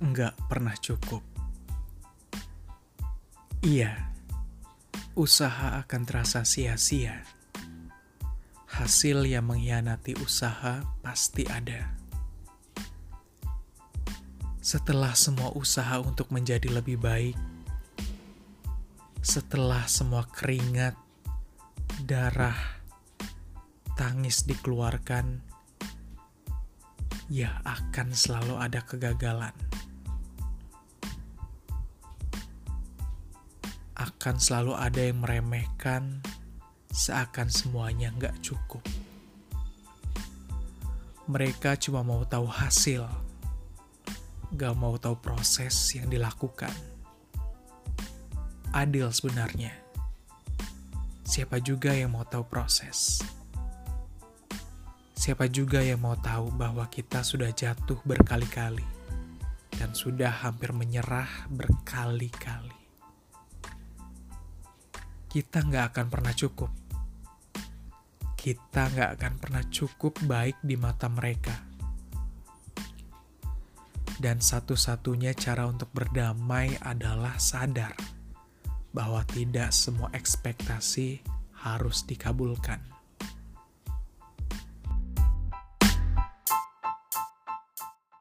nggak pernah cukup. Iya, usaha akan terasa sia-sia. Hasil yang mengkhianati usaha pasti ada. Setelah semua usaha untuk menjadi lebih baik, setelah semua keringat, darah, tangis dikeluarkan, ya akan selalu ada kegagalan. Akan selalu ada yang meremehkan, seakan semuanya nggak cukup. Mereka cuma mau tahu hasil, gak mau tahu proses yang dilakukan. Adil sebenarnya. Siapa juga yang mau tahu proses? Siapa juga yang mau tahu bahwa kita sudah jatuh berkali-kali dan sudah hampir menyerah berkali-kali. Kita nggak akan pernah cukup. Kita nggak akan pernah cukup baik di mata mereka. Dan satu-satunya cara untuk berdamai adalah sadar bahwa tidak semua ekspektasi harus dikabulkan.